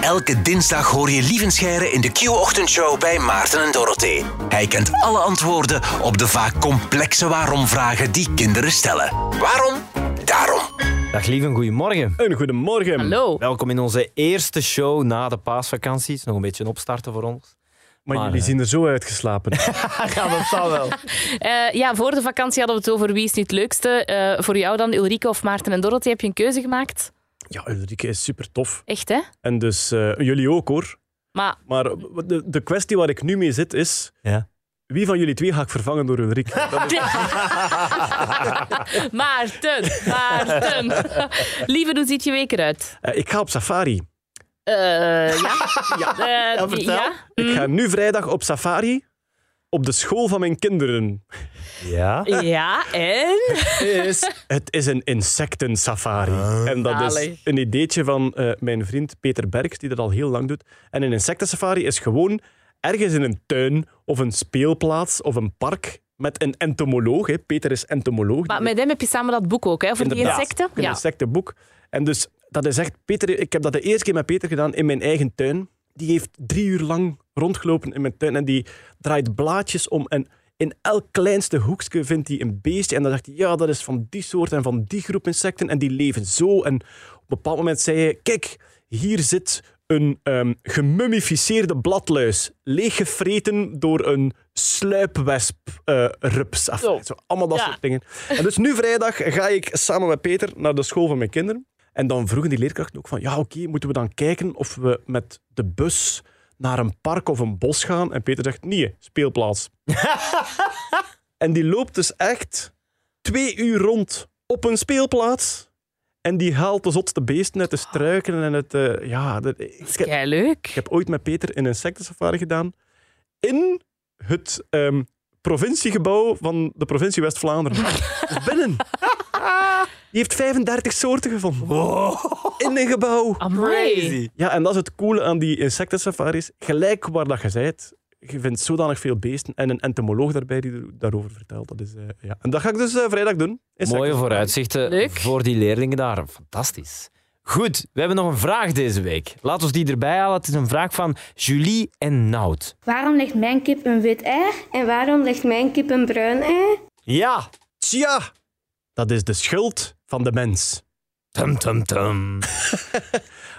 Elke dinsdag hoor je Lievenscheire in de Q-ochtendshow bij Maarten en Dorothee. Hij kent alle antwoorden op de vaak complexe waarom-vragen die kinderen stellen. Waarom? Daarom. Dag lieve, goedemorgen. Een goedemorgen. Hallo. Welkom in onze eerste show na de paasvakanties. Nog een beetje een opstarten voor ons. Maar, Maar, jullie eh, zien er zo uitgeslapen. Ja, dat zal wel. Eh, ja, voor de vakantie hadden we het over wie is nu het leukste. Eh, voor jou dan, Ulrike of Maarten en Dorothee, heb je een keuze gemaakt? Ja, Ulrike is super tof. Echt, hè? En dus eh, jullie ook hoor. Maar Maar de, de kwestie waar ik nu mee zit is: Ja. wie van jullie twee ga ik vervangen door Ulrike? Is- Maarten, Maarten. Lieve, hoe ziet je week eruit? Eh, ik ga op safari. Eh, ja. Ja, Ja, vertel. ja. Ik ga nu vrijdag op safari op de school van mijn kinderen. Ja? Ja, en? Is, het is een insectensafari. En dat is een ideetje van eh, mijn vriend Peter Berks, die dat al heel lang doet. En een insectensafari is gewoon ergens in een tuin of een speelplaats of een park met een entomoloog. Hè. Peter is entomoloog. Maar met hem heb je samen dat boek ook, hè? Voor die insecten? Een Ja. insectenboek. En dus, dat is echt... Peter, ik heb dat de eerste keer met Peter gedaan in mijn eigen tuin. Die heeft drie uur lang rondgelopen in mijn tuin en die draait blaadjes om. En in elk kleinste hoekje vindt hij een beestje. En dan zegt hij, ja, dat is van die soort en van die groep insecten. En die leven zo. En op een bepaald moment zei hij, kijk, hier zit een ehm gemummificeerde bladluis. Leeggevreten door een sluipwesp-rups. Zo, allemaal dat Ja. soort dingen. En dus nu vrijdag ga ik samen met Peter naar de school van mijn kinderen. En dan vroegen die leerkrachten ook van, ja oké, moeten we dan kijken of we met de bus naar een park of een bos gaan? En Peter zegt, nee, speelplaats. en die loopt dus echt twee uur rond op een speelplaats. En die haalt de zotste beesten uit de struiken en het... eh, ja, dat, ik, heb, Kei leuk. ik heb ooit met Peter een insectensafari gedaan in het ehm, provinciegebouw van de provincie West-Vlaanderen. Binnen. Die heeft 35 soorten gevonden. In een gebouw. Amai. Ja, en dat is het coole aan die insectensafaris. Gelijk waar dat je zijt, je vindt zodanig veel beesten en een entomoloog daarbij die er- daarover vertelt. Dat is, eh, ja. En dat ga ik dus eh, vrijdag doen. Mooie vooruitzichten Leuk. voor die leerlingen daar. Fantastisch. Goed, we hebben nog een vraag deze week. Laat ons die erbij halen. Het is een vraag van Julie en Nout. Waarom legt mijn kip een wit ei en waarom legt mijn kip een bruin ei? Ja. Tja, dat is de schuld van de mens. Tum, tum, tum.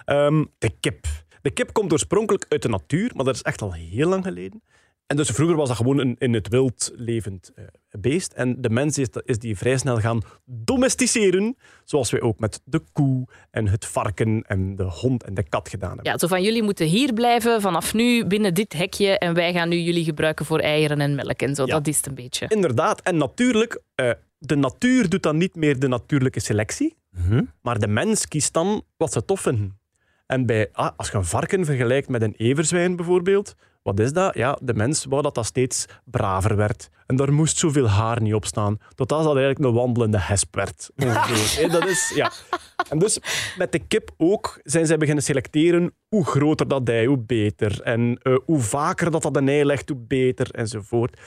Ehm, de kip. De kip komt oorspronkelijk uit de natuur, maar dat is echt al heel lang geleden. En dus vroeger was dat gewoon een in het wild levend eh, beest. En de mens is, is die vrij snel gaan domesticeren, zoals wij ook met de koe en het varken en de hond en de kat gedaan hebben. Ja, zo van jullie moeten hier blijven vanaf nu binnen dit hekje en wij gaan nu jullie gebruiken voor eieren en melk en zo. Ja. Dat is het een beetje. Inderdaad, en natuurlijk, eh, de natuur doet dan niet meer de natuurlijke selectie, Mhm. maar de mens kiest dan wat ze tof vinden. En bij, ah, als je een varken vergelijkt met een everzwijn bijvoorbeeld, wat is dat? Ja, de mens wou dat dat steeds braver werd. En daar moest zoveel haar niet op staan. Totdat dat eigenlijk een wandelende hesp werd. ongeveer. Hè, dat is, ja. En dus met de kip ook zijn zij beginnen selecteren hoe groter dat ei, hoe beter. En eh, hoe vaker dat dat een ei legt, hoe beter, enzovoort.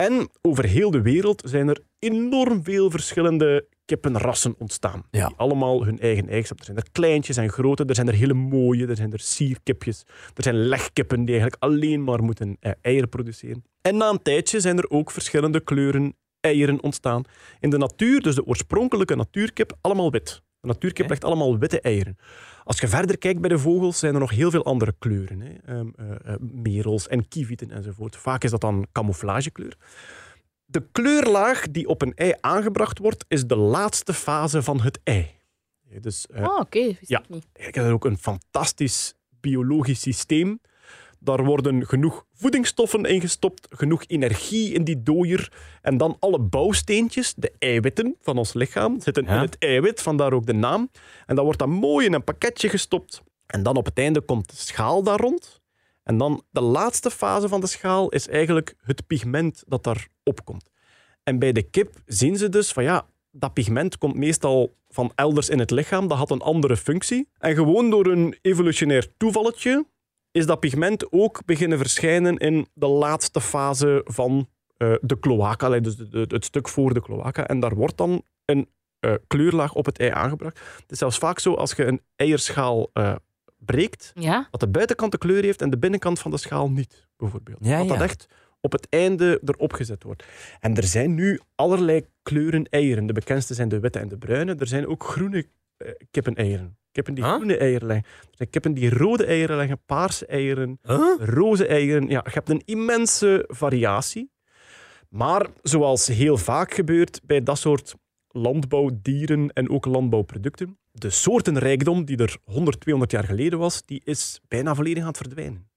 En over heel de wereld zijn er enorm veel verschillende kippenrassen ontstaan. Ja. Die allemaal hun eigen eigenschappen. Er zijn er kleintjes en grote, er zijn er hele mooie, er zijn er sierkipjes, er zijn legkippen die eigenlijk alleen maar moeten eh, eieren produceren. En na een tijdje zijn er ook verschillende kleuren eieren ontstaan. In de natuur, dus de oorspronkelijke natuurkip, allemaal wit. De natuurkip legt allemaal witte eieren. Als je verder kijkt bij de vogels, zijn er nog heel veel andere kleuren. Hè. Eh, merels en kievieten enzovoort. Vaak is dat dan camouflagekleur. De kleurlaag die op een ei aangebracht wordt, is de laatste fase van het ei. Dus eh, Oh, oké. wist ja. ik niet. eigenlijk is dat ook een fantastisch biologisch systeem. Daar worden genoeg voedingsstoffen in gestopt, genoeg energie in die dooier. En dan alle bouwsteentjes, de eiwitten van ons lichaam, zitten Ja. in het eiwit, vandaar ook de naam. En dan wordt dat mooi in een pakketje gestopt. En dan op het einde komt de schaal daar rond. En dan de laatste fase van de schaal is eigenlijk het pigment dat daarop komt. En bij de kip zien ze dus van ja, dat pigment komt meestal van elders in het lichaam. Dat had een andere functie. En gewoon door een evolutionair toevalletje is dat pigment ook beginnen verschijnen in de laatste fase van eh, de cloaca, dus de- de- het stuk voor de cloaca. En daar wordt dan een eh, kleurlaag op het ei aangebracht. Het is zelfs vaak zo, als je een eierschaal eh, breekt, Ja? dat de buitenkant de kleur heeft en de binnenkant van de schaal niet, bijvoorbeeld. Ja, dat dat echt op het einde erop gezet wordt. En er zijn nu allerlei kleuren eieren. De bekendste zijn de witte en de bruine. Er zijn ook groene kippeneieren. Kippen die Huh? groene eieren leggen. Er zijn kippen die rode eieren leggen, paarse eieren, Huh? roze eieren. Ja, je hebt een immense variatie. Maar zoals heel vaak gebeurt bij dat soort landbouwdieren en ook landbouwproducten, de soortenrijkdom die er 100, 200 jaar geleden was, die is bijna volledig aan het verdwijnen.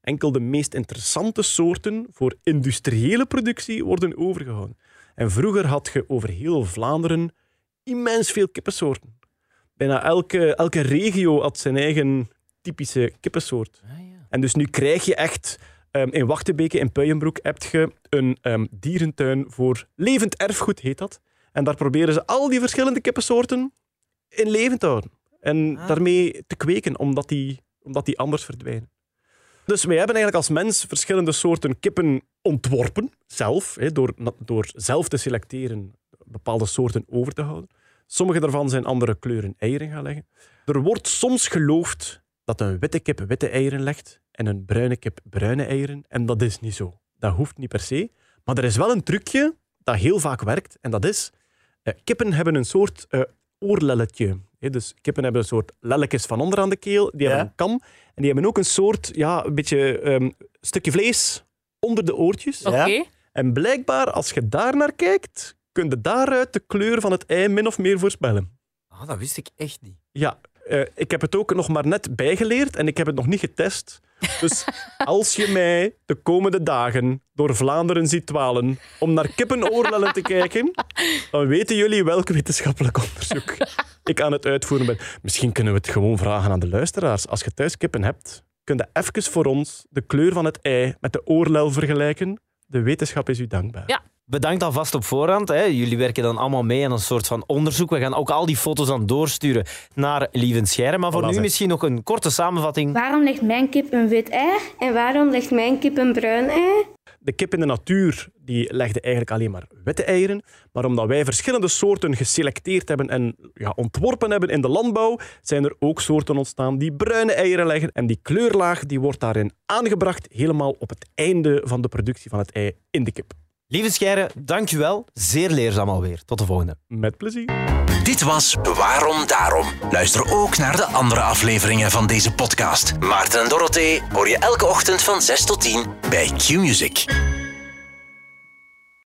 Enkel de meest interessante soorten voor industriële productie worden overgehouden. En vroeger had je over heel Vlaanderen immens veel kippensoorten. Bijna elke, elke regio had zijn eigen typische kippensoort. Ah, ja. En dus nu krijg je echt... ehm, in Wachtebeke, in Puijenbroek, heb je een ehm, dierentuin voor levend erfgoed, heet dat. En daar proberen ze al die verschillende kippensoorten in leven te houden. En Ah. daarmee te kweken, omdat die, omdat die anders verdwijnen. Dus wij hebben eigenlijk als mens verschillende soorten kippen ontworpen, zelf, hè, door, door zelf te selecteren bepaalde soorten over te houden. Sommige daarvan zijn andere kleuren eieren gaan leggen. Er wordt soms geloofd dat een witte kip witte eieren legt en een bruine kip bruine eieren. En dat is niet zo. Dat hoeft niet per se. Maar er is wel een trucje dat heel vaak werkt. En dat is, eh, kippen hebben een soort eh, oorlelletje. Hè, dus kippen hebben een soort lelletjes van onder aan de keel. Die Ja. hebben een kam. En die hebben ook een soort, ja, een beetje ehm, stukje vlees onder de oortjes. Oké. En blijkbaar, als je daar naar kijkt, kun je daaruit de kleur van het ei min of meer voorspellen. Ah, dat wist ik echt niet. Ja, eh, ik heb het ook nog maar net bijgeleerd en ik heb het nog niet getest. Dus als je mij de komende dagen door Vlaanderen ziet dwalen om naar kippenoorlellen te kijken, dan weten jullie welk wetenschappelijk onderzoek ik aan het uitvoeren ben. Misschien kunnen we het gewoon vragen aan de luisteraars. Als je thuis kippen hebt, kun je even voor ons de kleur van het ei met de oorlel vergelijken. De wetenschap is u dankbaar. Ja. Bedankt alvast op voorhand. Hè. Jullie werken dan allemaal mee aan een soort van onderzoek. We gaan ook al die foto's dan doorsturen naar Lieven Scheire. Maar voor Voilà, nu zeg. misschien nog een korte samenvatting. Waarom legt mijn kip een wit ei en waarom legt mijn kip een bruin ei? De kip in de natuur die legde eigenlijk alleen maar witte eieren. Maar omdat wij verschillende soorten geselecteerd hebben en ja, ontworpen hebben in de landbouw, zijn er ook soorten ontstaan die bruine eieren leggen. En die kleurlaag die wordt daarin aangebracht, helemaal op het einde van de productie van het ei in de kip. Lieve Scheire, dankjewel. Zeer leerzaam alweer. Tot de volgende. Met plezier. Dit was Waarom Daarom. Luister ook naar de andere afleveringen van deze podcast. Maarten en Dorothee hoor je elke ochtend van 6 tot 10 bij Q-Music.